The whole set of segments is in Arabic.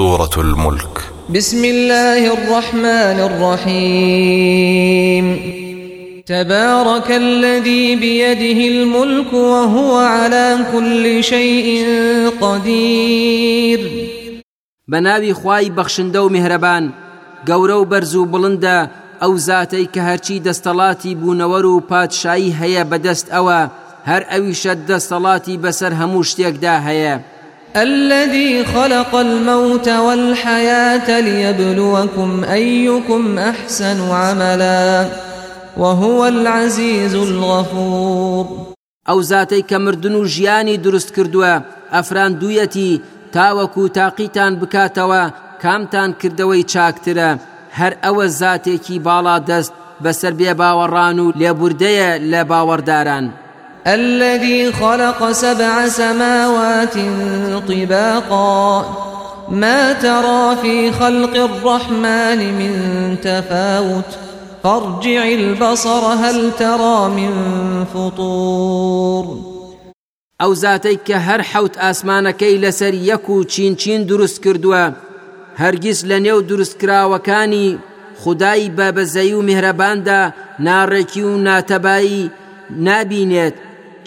سورة الملك. بسم الله الرحمن الرحيم. تبارك الذي بيده الملك وهو على كل شيء قدير. بەناوی خوای بەخشندە و میهرەبان گەورە و بەرز و بڵندە ئەو زاتەی کە هەرچی دەستەڵاتی بوونەوەر و پادشایی هەیە بەدەست ئەوە هەر ئەویشە دەستەڵاتی بەسەر هەموو شتێکدا هەیە. الذي خلق الموت والحياة ليبلوكم أيكم أحسن عملا وهو العزيز الغفور. ئەو زاتەی کە مردن و ژیانی دروست کردووە ئەفراندوویەتی تاوەکو تاقیتان بکاتەوە کامتان کردەوەی چاکترە هەر ئەوە زاتێکی باڵا دەست بەسەر بێ باوەڕان الذي خلق سبع سماوات طباقا. ما ترى في خلق الرحمن من تفاوت؟ فارجع البصر هل ترى من فطور؟ ئەو زاتەی کە هەر حەوت ئاسمانەکەی لەسەر یەک و چین چین دروست کردووە هەرگیز لە نێو دروستکراوەکانی خدای بەبەزەی و میهرەباندا ناڕێکی و ناتەبایی نابینێت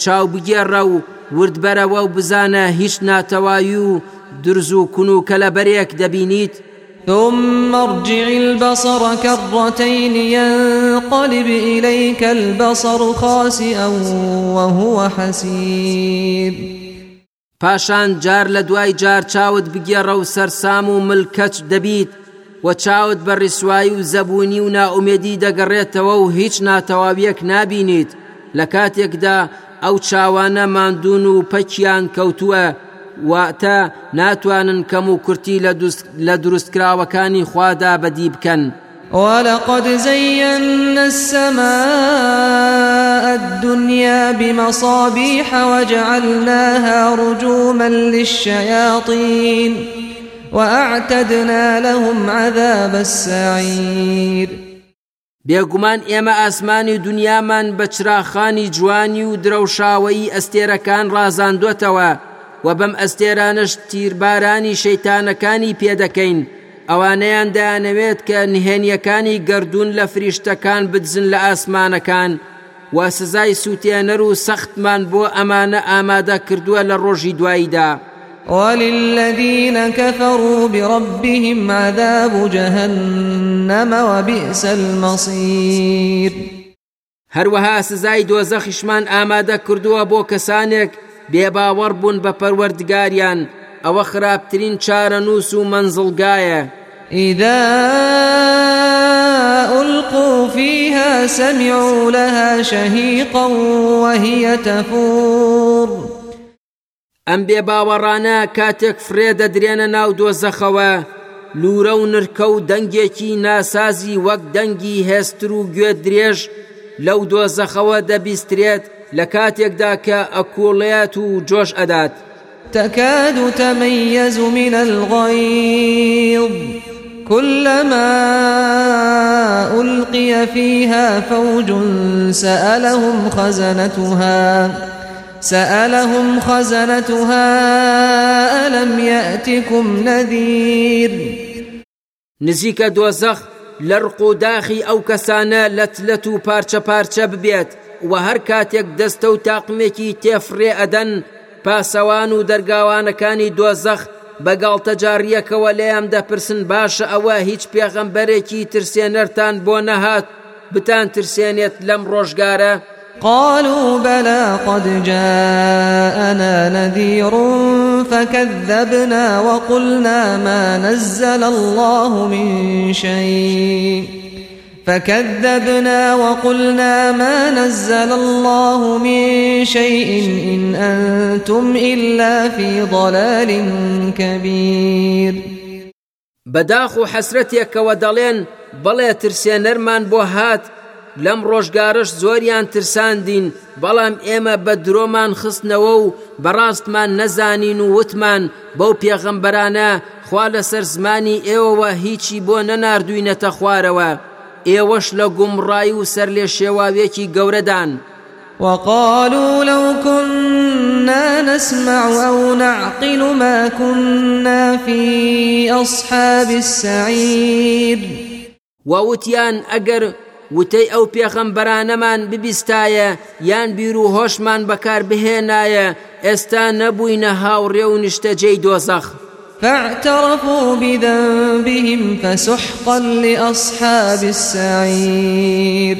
چاو بگێڕە و وردبەرەوە و بزانە هیچ ناتەوایی و درز و کونوکە لە بەرێک دەبینیت. ثم ارجع البصر كرتين ينقلب إليك البصر خاسئا وهو حسير. پاشان جار لە دوای جار چاوت بگێڕە و سەرسام و ملکەچ دەبیت و چاوت بە ڕیسایی و زەبوونی و ناومێدی دەگەڕێتەوە و هیچ ناتەواویەک نابینیت. لە کاتێکدا ئەو چاوانە ماندوون و پەکیان کەوتووە واتە ناتوانن کەم و کورتی لە دروستکراوەکانی خوادا بەدی بکەن. ولقد زينا السماء الدنيا بمصابيح وجعلناها رجوما للشياطين وأعتدنا لهم عذاب السعير بێگومان ئێمە ئاسمانی دنیامان بە چراخانی جوانی و درەوشاوەی ئەستێرەکان ڕازاندوێتەوە و بەم ئەستێرانش تیربارانی شەیتانەکانی پێدەکەین ئەوانەیان دایانەوێت کە نهێنیەکانی گردردون لە فریشتەکان بدزن لە ئاسمانەکان و سزای سووتێنەر و سەختمان بۆ ئەمانە ئامادە کردووە لە ڕۆژی دواییدا. وللذين كفروا بربهم عذاب جهنم وبئس المصير. هەروەها سزای دۆزەخیشمان ئامادە کردووە بۆ کەسانێک بێباوەڕ بوون بە پەروەردگاریان. ئەوە خراپترین چارە نووس و منزڵگایە إذا ألقوا فيها سمعوا لها شهيقا وهي تفور. ئەم بێ باوەڕانە کاتێک فرێ دەدرێنە ناو دۆزەخەوە. لورە و نرکە و دەنگێکی ناسازی وەک دەنگی هێستر و گوێ درێژ لەو دۆزەخەوە دەبیسترێت لە کاتێکدا کە ئەکوڵێت و جۆش ئەدات. تكاد تميز من الغيظ كلما ألقي فيها فوج سألهم خزنتها. سألهم خزنتها ألم يأتكم نذير؟ نزيك دوزخ لرق داخي أو كسانا لتلتو بارشا بارشا ببيت وهر كاتيك دستو تاقمكي تفري أدن پاسەوان و دەرگاوانەکانی دۆزەخ بە گاڵتەجاڕیەکەوە لێیان دەپرسن باشە ئەوە هیچ پێغەمبەرێکی ترسێنەرتان بۆ نەهات بتان ترسێنێت لەم ڕۆژگارە؟ قالوا بلى قد جاءنا نذير فكذبنا وقلنا ما نزل الله من شيء. فكذبنا وقلنا ما نزل الله من شيء إن أنتم إلا في ضلال كبير. بداخ حسرتك ودلين بلي ترسينرمان بو هات لەم ڕۆژگارش زۆریان ترساندین بەڵام ئێمە بە درۆمان خستنەوە و بەڕاستمان نەزانین و وتمان بەو پێغەمبەرانە خوا لەسەر زمانی ئێوەوە هیچی بۆ نەناردوینەتە خوارەوە. ئێوەش لە گومڕایی و سەر لێ شێواوێکی گەورەدان. وقالوا لو كنا نسمع أو نعقل ما كنا في أصحاب السعير. ووتيان ئەگەر وتەی ئەو پێخەمبەرانەمان ببیستایە یان بیر و هۆشمان بەکار بهێنایە ئێستا نەبووینە هاوڕێ و نیشتەجێی دۆزەخ. فاعترفوا بذنبهم فسحقا لأصحاب السعير.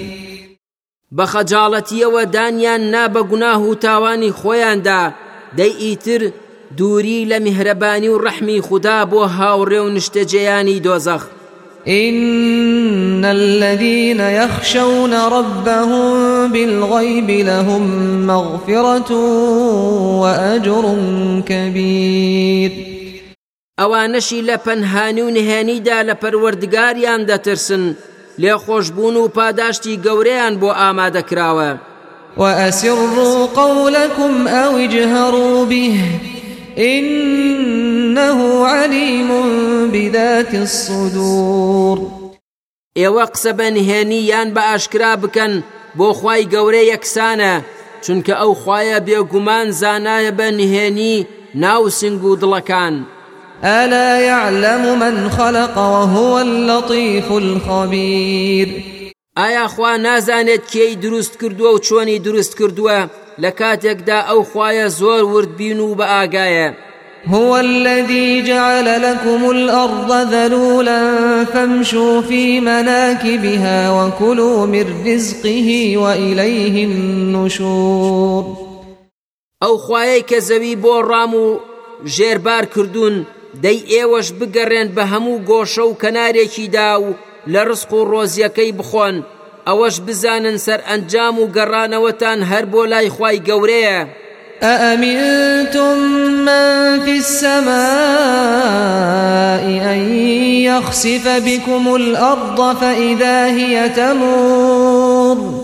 بەخەجاڵەتیەوە دانیان نا بە گوناه و تاوانی خۆیاندا دەی ئیتر دووری لە میهرەبانی و ڕەحمی خوددا بۆ هاوڕێ و نیشتەجێیانی دۆزەخ. إن الذين يخشون ربهم بالغيب لهم مغفرة وأجر كبير. ئەوانەشی لە پەنهانی و نهێنیدا لە پەروەردگاریان دەترسن لێ خۆشببوون و پاداشتی گەورەیان بۆ ئامادەکراوە وأسروا قولكم أو اجهروا به إنه عليم بذات الصدور. ئێوە قسە بە نهێنی یان بە ئاشکرا بکەن بۆ خی گەورە یەکسانە چونکە ئەو خویە بێگومان زانایە بە نهێنی ناو سنگ و دڵەکان. ألا يعلم من خلق وهو اللطيف الخبير. ئایا خوا نازانێت کێی دروست کردووە و چۆنی دروست کردووە؟ لە کاتێکدا ئەو خویە زۆر وردبین و بە ئاگایە. هو الذي جعل لكم الأرض ذلولا فامشوا في مناكبها وكلوا من رزقه وإليه النشور. ئەو خوایەی کە زەوی بۆ ڕام و ژێربار کردوون دەی ئێوەش بگەڕێن بە هەموو گۆشە و لە ڕسق و ڕۆزیەکەی بخۆن. ئەوەش بزانن سەر ئەنجام و گەڕانەوەتان هەر بۆ لای أأمنتم من في السماء أن يخسف بكم الأرض فإذا هي تمور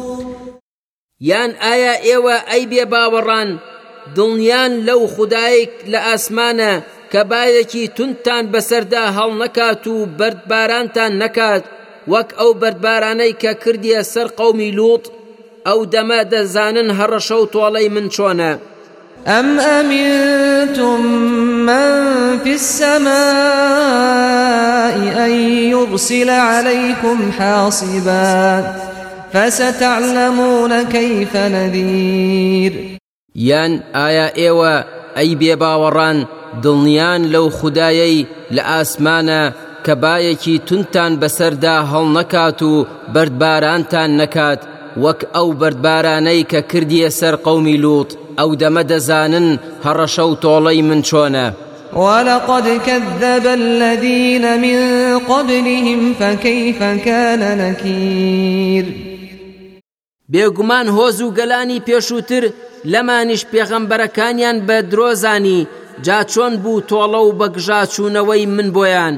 یان ئایا ئێوە ئەی بێ باوەڕان دڵنیان لەو خدایك لە ئاسمانە کە باەکی تونتان بەسەردا هەڵ نەکات و بەردبارانتان نەکات وەک ئەو بەردبارانەی کە کردیە سەر قەومی لووت ئەو دەمە دەزانن من چۆنە أم أمنتم من في السماء أن يرسل عليكم حاصبا فستعلمون كيف نذير. یان ئایا ئێوە ئەی بێباوەڕان دڵنیان لەو خودایەی لە ئاسمانە کە بایەکی توندتان بەسەردا هەڵ نەکات و بەردبارانتان نەکات وەک ئەو بەردبارانەی کە کردیە سەر قەومی لووت ئەو دەمە دەزانن هەڕەشە و تۆڵەی من چۆنە ولقد كذب الذين من قبلهم فكيف كان نكير؟ بێگومان هۆز و گەلانی پێشووتر لەمانیش پێغەمبەرەکانیان بە درۆزانی جا چۆن بوو تۆڵە و بەگژاچوونەوەی من بۆیان.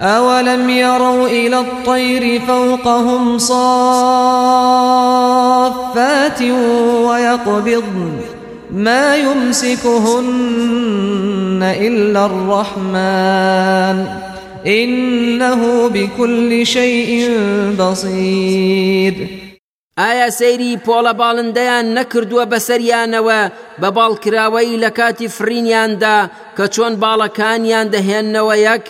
أولم يروا إلى الطير فوقهم صافات ويقبضن. ما يمسكهن إلا الرحمن. إنه بكل شيء بصير. ئایا سەیری پۆڵە باڵندەیان نەکردووە بەسەریانەوە بە باڵکراوەی لە کاتی فرینیاندا کە چۆن باڵەکانیان دەهێننەوە یەک؟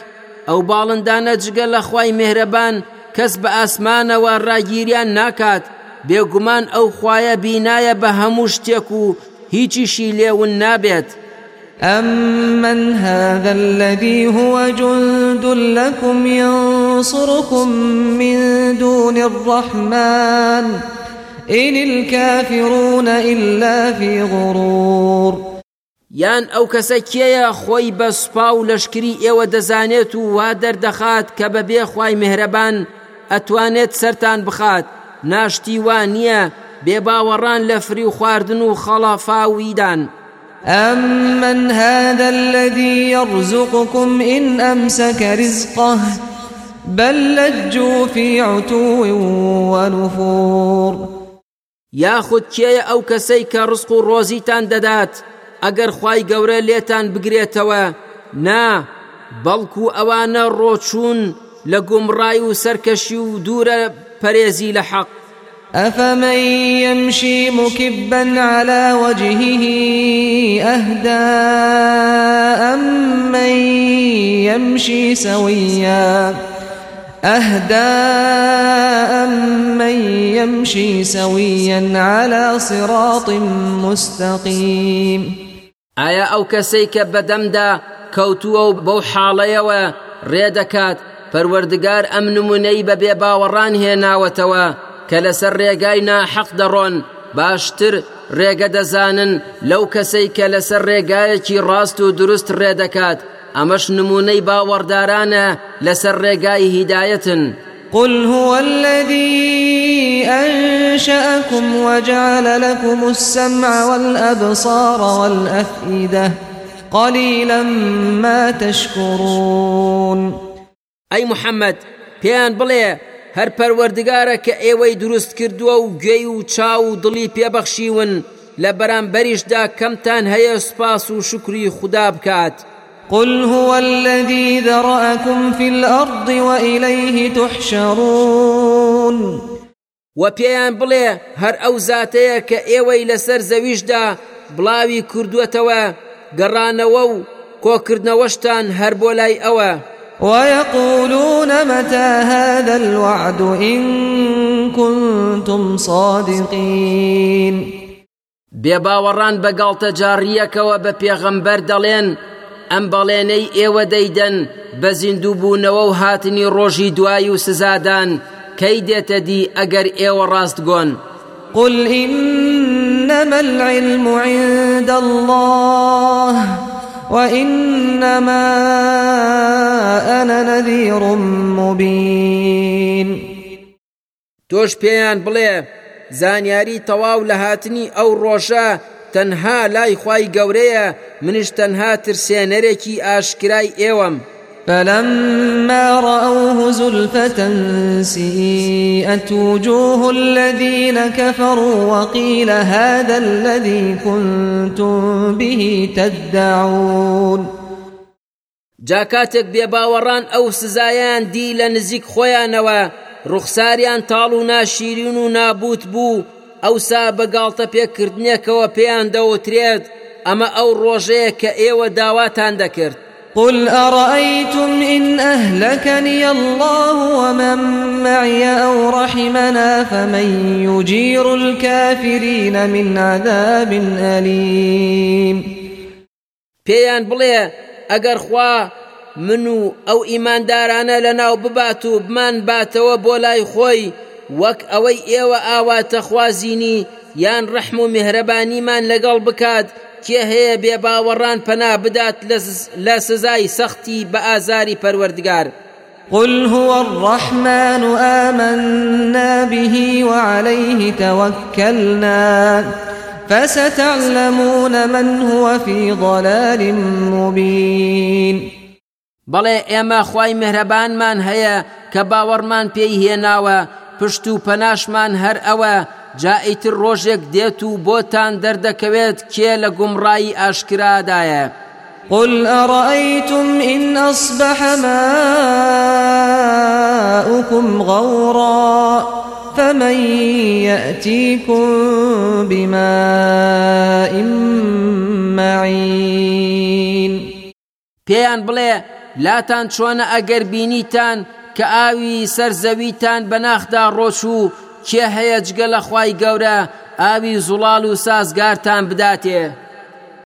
ئەو باڵندانە جگە لە خی مهرەبان کەس بە ئاسمانەوە ڕاگیریان ناکات. بێگومان ئەو خویە بینایە بە هەموو شتێک و هیچیشی لێون نابێت. أمن هذا الذي هو جند لكم ينصركم من دون الرحمن إن الكافرون إلا في غرور. یان ئەو کەسە کێیە خۆی بە سوپا و لەشکری ئێوە دەزانێت و وا دەردەخات کە بەبێ خی مهرەبان ئەتوانێت سەران بخات ناشتی وان نییە بێباوەڕان لە فری و خواردن و خەڵافاویدان أمن هذا الذي يرزقكم إن أمسك رزقه بل لجوا في عتو ونفور یاخود کێیە ئەو کەسەی کە ڕسق و ڕۆزیتان دەدات؟ ئەگەر خی گەورە لێتان بگرێتەوە. نا بەڵکو ئەوانە ڕۆچوون لە گومڕای و سەرکەشی و دوورە پەرێزی لە حەق. أفمن يمشي مكبا على وجهه أهدى أمن يمشي سويا؟ أهدى أمن يمشي سويا على صراط مستقيم؟ ئایا ئەو کەسەی کە بەدەمدا کەوتووە و بەو حاڵەیەوە ڕێدەکات پەروەردگار ئەم نمونەی بە بێ باوەڕان هێناوەتەوە؟ کە لەسەر ڕێگای ناحەق دەڕۆن باشتر ڕێگە دەزانن لەو کەسەی کە لەسەر ڕێگایەکی ڕاست و دروست ڕێدەکات ئەمەش نمونەی باوەڕدارانە لەسەر ڕێگای هیدایەتن قل هو الذي أنشأكم وجعل لكم السمع والأبصار والأفئدة. قليلا ما تشكرون. ئەی محەممەد پێیان بڵێ هەر پەروەردگارە کە ئێوەی دروست کردووە و گوێی و چاو و دڵی پێبەخشیون لە بەرامبەریشدا کەمتان هەیە سوپاس و شکری خوددا بکات. قل هو الذي ذرأكم في الأرض وإليه تحشرون وپێیان بڵێ هەر ئەو زاتەیە کە ئێوەی لەسەر زەویشدا بڵاوی کردووەتەوە گەڕانەوە و کۆکردنەوەشتان هەر بۆ لای ئەوە ويقولون متى هذا الوعد إن كنتم صادقين. بێباوەڕان بەگاڵتە جاڕیەکەوە بە پێغەمبەر دەڵێن ئەم بەڵێنەی ئێوە دەیدەن بە زیندووبوونەوە و هاتنی ڕۆژی دوای و سزادان کەی دێتە دی ئەگەر ئێوە ڕاستگۆن قل إنما العلم عند الله. وإنما أنا نذير مبين تۆش پێیان بڵێ زانیاری تەواو لە هاتنی ئەو ڕۆژە تەنها لای خی گەورەیە منش تەنها ترسێنەرێکی ئاشکرای ئێوەم. فلما رأوه زلفة سيئت وجوه الذين كفروا وقيل هذا الذي كنتم به تدعون. جاکاتێک بێباوەڕان ئەو سزایان دی لە نزیک خۆیانەوە. ڕوخساریان تاڵ نابوت بوو. ئەوسا بەگاڵتە پێکردنێکەوە پێیان دەوترێت. ئەمە ئەو ڕۆژەیە کە ئێوە داواتان دەکرد. قل أرأيتم إن أهلكني الله ومن معي أو رحمنا فمن يجير الكافرين من عذاب أليم پێیان بڵێ ئەگەر خوا من و ئەو ئیماندارانە لە ناو ببات و بمان باتەوە بۆ لای خۆی وەک ئەوەی ئێوە ئاواتە خوازینی یان ڕەحم و بکات کێ هەیە بێ باوەڕان پەنا بدات لە سزای سەختی بە ئازاری پەروەردگار قل هو الرحمن آمنا به وعليه توكلنا فستعلمون من هو في ضلال مبين. بەڵێ ئێمە خی مهرەبانمان هەیە کە باوەڕمان پێی هێناوە پشت و پەناشمان هەر ئەوە جائیتر ڕۆژێک دێت و بۆتان دەردەکەوێت کێ لە گومڕایی ئاشکرادایە قل أرأيتم إن أصبح ماؤكم غورا فمن يأتيكم بماء معين. پێیان بڵێ لاتان چۆنە ئەگەر بینیتان کە ئاوی سەرزەویتان بەناخدا ڕۆچوو کێ هەیە جگە لە خوای گەورە؟ ئاوی زوڵال و سازگارتان بداتێ.